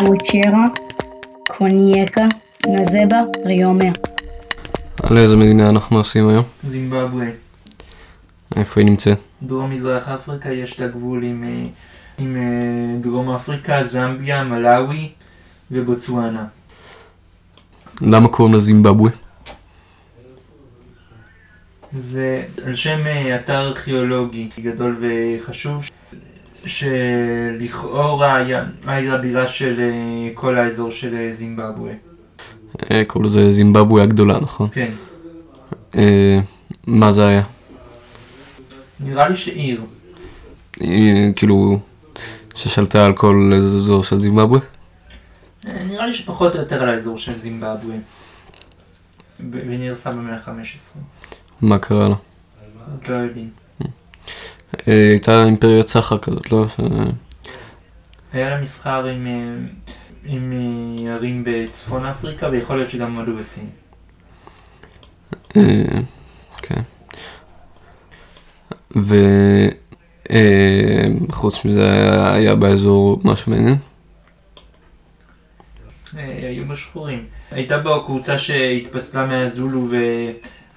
אבוצ'רה, קונייקה, נזבה, ריומר. על איזה מדינה אנחנו עושים היום? זימבבואה. איפה היא נמצאת? דרום מזרח אפריקה יש לה גבול עם, אה, עם אה, דרום אפריקה, זמביה, מלאווי ובוצואנה. למה קוראים לה זימבבואה? זה על שם אה, אתר ארכיאולוגי גדול וחשוב, שלכאורה העיר הבירה של אה, כל האזור של אה, זימבבואה. אה, קוראים לזה זימבבואה הגדולה, נכון? כן, מה זה היה? נראה לי שעיר. כאילו ששלטה על כל אזור של זימבבואה? אה, נראה לי שפחות או יותר על האזור של זימבבואה. ונרסה במאה ה-15. מה קרה? עוד לא יודעים. אה, הייתה אימפריית סחר כזאת, לא? היה לה מסחר עם, אה, עם אה, ערים בצפון אפריקה, ויכול להיות שגם הודו וסין. אה, כן. וחוץ מזה היה- באזור משהו מעניין? אה, היו בה שחורים. הייתה בה קבוצה שהתפצלה מהזולו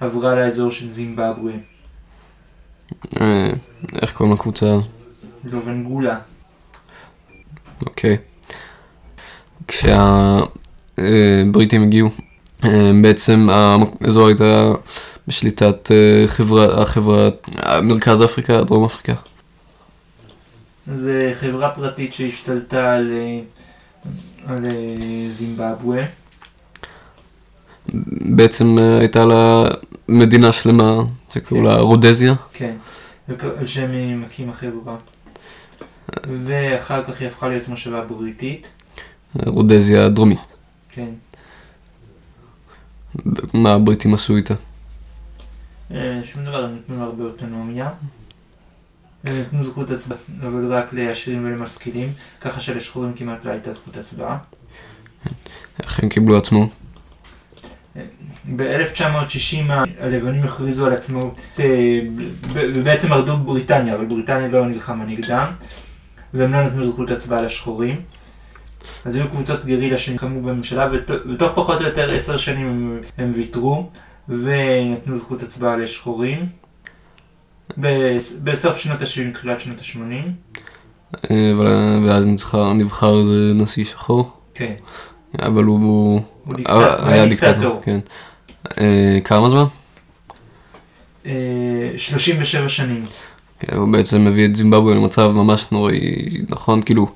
ועברה לאזור של זימבבואה. אה, איך קוראים לקבוצה הזאת? לובנגולה. אוקיי. כשהבריטים הגיעו, אה, בעצם האזור הייתה בשליטת אה, חברה, החברה, מרכז אפריקה, דרום אפריקה. זו חברה פרטית שהשתלטה על, אה, על אה, זימבבואה. בעצם אה, הייתה לה מדינה שלמה, שקראו לה רודזיה. כן. על שם מקים החברה. ואחר כך היא הפכה להיות מושבה בריטית. רודזיה הדרומית. כן. מה הבריטים עשו איתה? אה, שום דבר, הם נתנו לה הרבה אוטונומיה. הם נתנו זכות הצבעה, אבל רק לעשירים ולמשכילים, ככה שלשחורים כמעט לא הייתה זכות הצבעה. איך הם קיבלו עצמאות? ב-1960 הלבנים הכריזו על עצמאות, אה, ובעצם מרדו בבריטניה, אבל בריטניה לא נלחמה נגדם, והם לא נתנו זכות הצבעה לשחורים. אז היו קבוצות גרילה שנלחמו בממשלה, ות- ותוך פחות או יותר עשר שנים הם, הם ויתרו, ונתנו זכות הצבעה לשחורים. בסוף שנות ה-70, תחילת שנות ה-80. אה, ואז נבחר, נבחר איזה נשיא שחור, כן. אבל הוא, הוא אה, הוא היה דיקטטור, כן. אה, כמה זמן? אה, 37 שנים. כן, הוא בעצם מביא את זימבבואה למצב ממש נוראי, נכון? כאילו,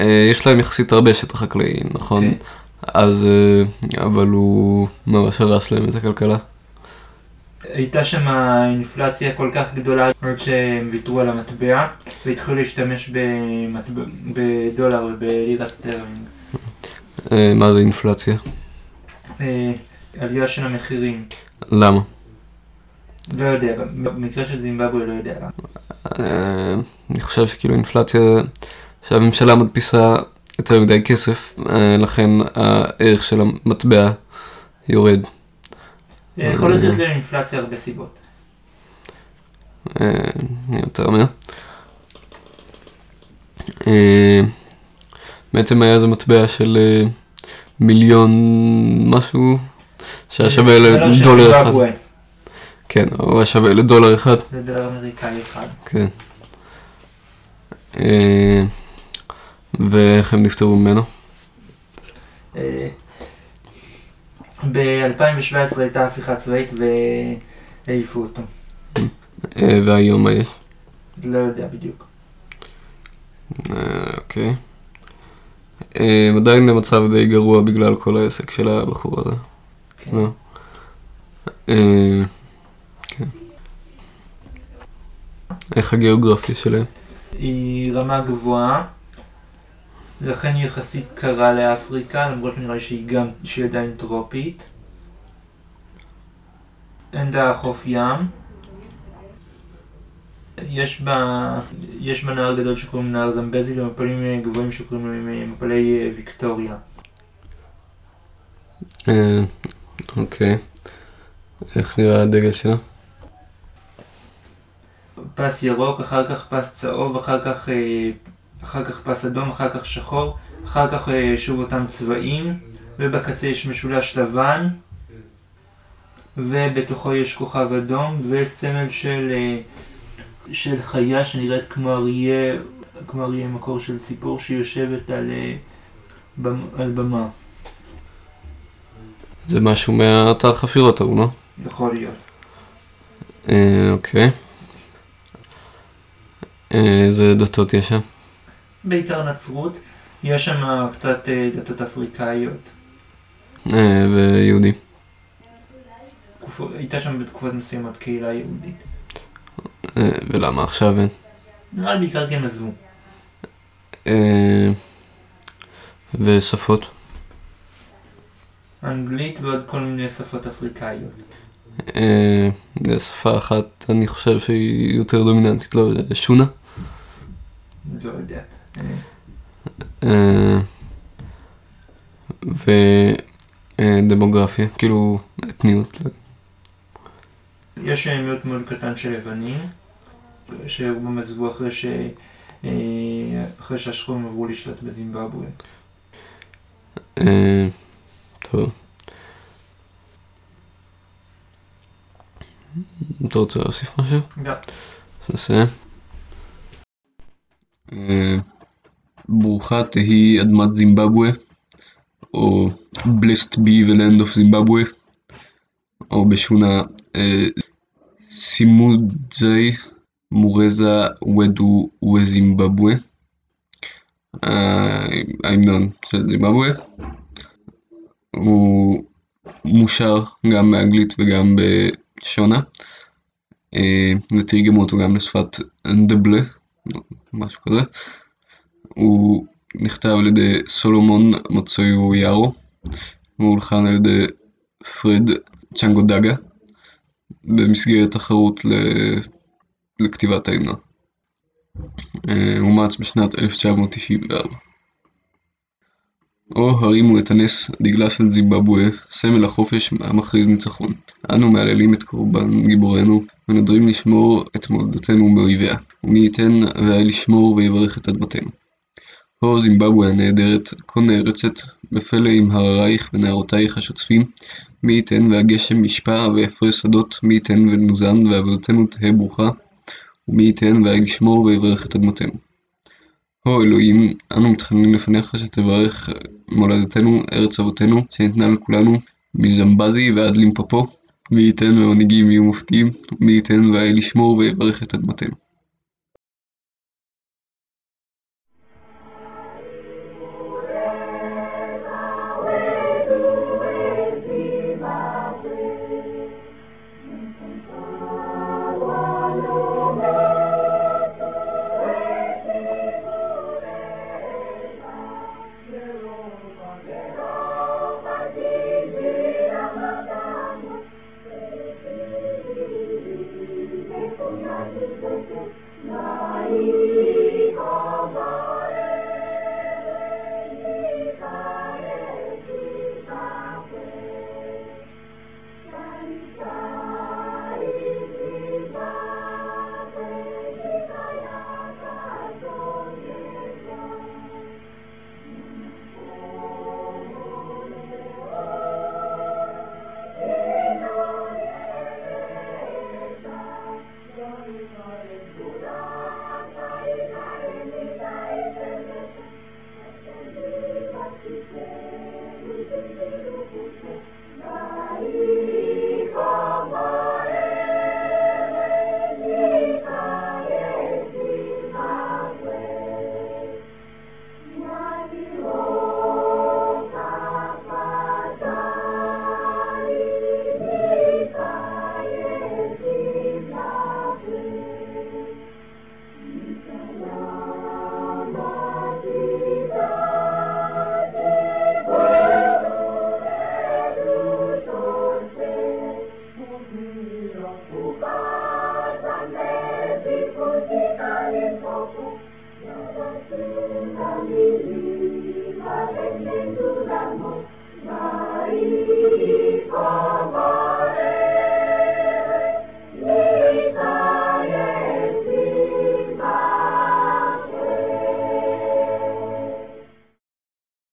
אה, יש להם יחסית הרבה שטח חקלאי, נכון? כן. אז, אה, אבל הוא ממש הרס להם את הכלכלה. הייתה שם אינפלציה כל כך גדולה עד שהם ויתרו על המטבע והתחילו להשתמש במטבע, בדולר ובלירה סטרלינג. אה, מה זה אינפלציה? עלייה של המחירים, למה? לא יודע, במקרה של זימבבואה לא יודע למה. אה, אני חושב שכאילו אינפלציה, שהממשלה מדפיסה יותר מדי כסף, אה, לכן הערך של המטבע יורד. אה, יכול להיות אינפלציה הרבה סיבות. אני יותר אומר. בעצם היה איזה מטבע של מיליון משהו, שהיה שווה של לדולר אחד. כן, הוא היה שווה לדולר אחד. זה דולר אמריקאי אחד. כן. אה, ואיך הם נפטרו ממנו? אה, ב-2017 הייתה הפיכה צבאית והעיפו אותו. אה, והיום מה יש? לא יודע בדיוק. אוקיי. עדיין במצב די גרוע בגלל כל העסק של הבחור הזה. כן. לא. אה, כן. איך הגיאוגרפיה שלהם? היא רמה גבוהה, לכן היא יחסית קרה לאפריקה, למרות שנראה שהיא גם, שהיא עדיין טרופית. אין לה חוף ים. יש בה, יש בה נהר גדול שקוראים נהר זמבזי ומפלים אה, גבוהים שקוראים להם אה, מפלי ויקטוריה. אוקיי. איך נראה הדגל שלה? פס ירוק, אחר כך פס צהוב, אחר כך אה, אחר כך פס אדום, אחר כך שחור, אחר כך אה, שוב אותם צבעים, ובקצה יש משולש לבן, ובתוכו יש כוכב אדום, וסמל של, אה, של חיה שנראית כמו אריה, כמו אריה מקור של ציפור שיושבת על, על במה, זה משהו מהאתר חפירות ההוא, לא? יכול להיות. אה, אוקיי. אה, איזה דתות יש שם? בעיקר נצרות, יש שם קצת אה, דתות אפריקאיות. אה, ויהודים. הייתה שם בתקופות מסוימות קהילה יהודית. אה, ולמה עכשיו אין? נראה לי בעיקר כי הם עזבו. אה, ושפות? אנגלית ועוד כל מיני שפות אפריקאיות. אה, שפה אחת אני חושב שהיא יותר דומיננטית, לא, זה שונה. לא יודע. אה, אה, ודמוגרפיה, כאילו אתניות. יש אה, מיעוט מאוד קטן של לבנים, שרובם עזבו אחרי ש... אה, אחרי שהשחורים עברו לשלוט בזימבבואה. אה, טוב. אתה רוצה להוסיף משהו? לא. אז נסיים. אה, ברוכה תהי אדמת זימבבואה, או blessed be the land of Zimbabwe, או בשונה אה, סימודזי מורזה ודו וזימבבואה, אה, ההמנון של זימבבואה. הוא מושר גם באנגלית וגם בשונה, אה, ותרגמו אותו גם לשפת אנדבלה, משהו כזה. הוא נכתב על ידי סולומון מצויו יארו, והוא הולחן על ידי פרד צ'נגודגה, במסגרת תחרות לכתיבת ההמנון. אה, אומץ בשנת 1994. או הרימו את הנס, דגלה של זימבבואה, סמל החופש המכריז ניצחון. אנו מהללים את קורבן גיבורנו, ונודרים לשמור את מולדתנו מאויביה, ומי ייתן והיה לשמור ויברך את אדמתנו. הו זימבבואה הנהדרת, כה נערצת, בפלא עם הררייך ונערותייך השוצפים, מי ייתן והגשם ישפע ויפרה שדות, מי ייתן ונוזן ועבודתנו תהא ברוכה, ומי ייתן והיה לשמור ויברך את אדמתנו. הו אלוהים, אנו מתחננים לפניך שתברך מולדתנו, ארץ אבותינו, שניתנה לכולנו, מזמבזי ועד לימפופו, מי ייתן והמנהיגים יהיו מופתיים, ומי ייתן והיה לשמור ויברך את אדמתנו.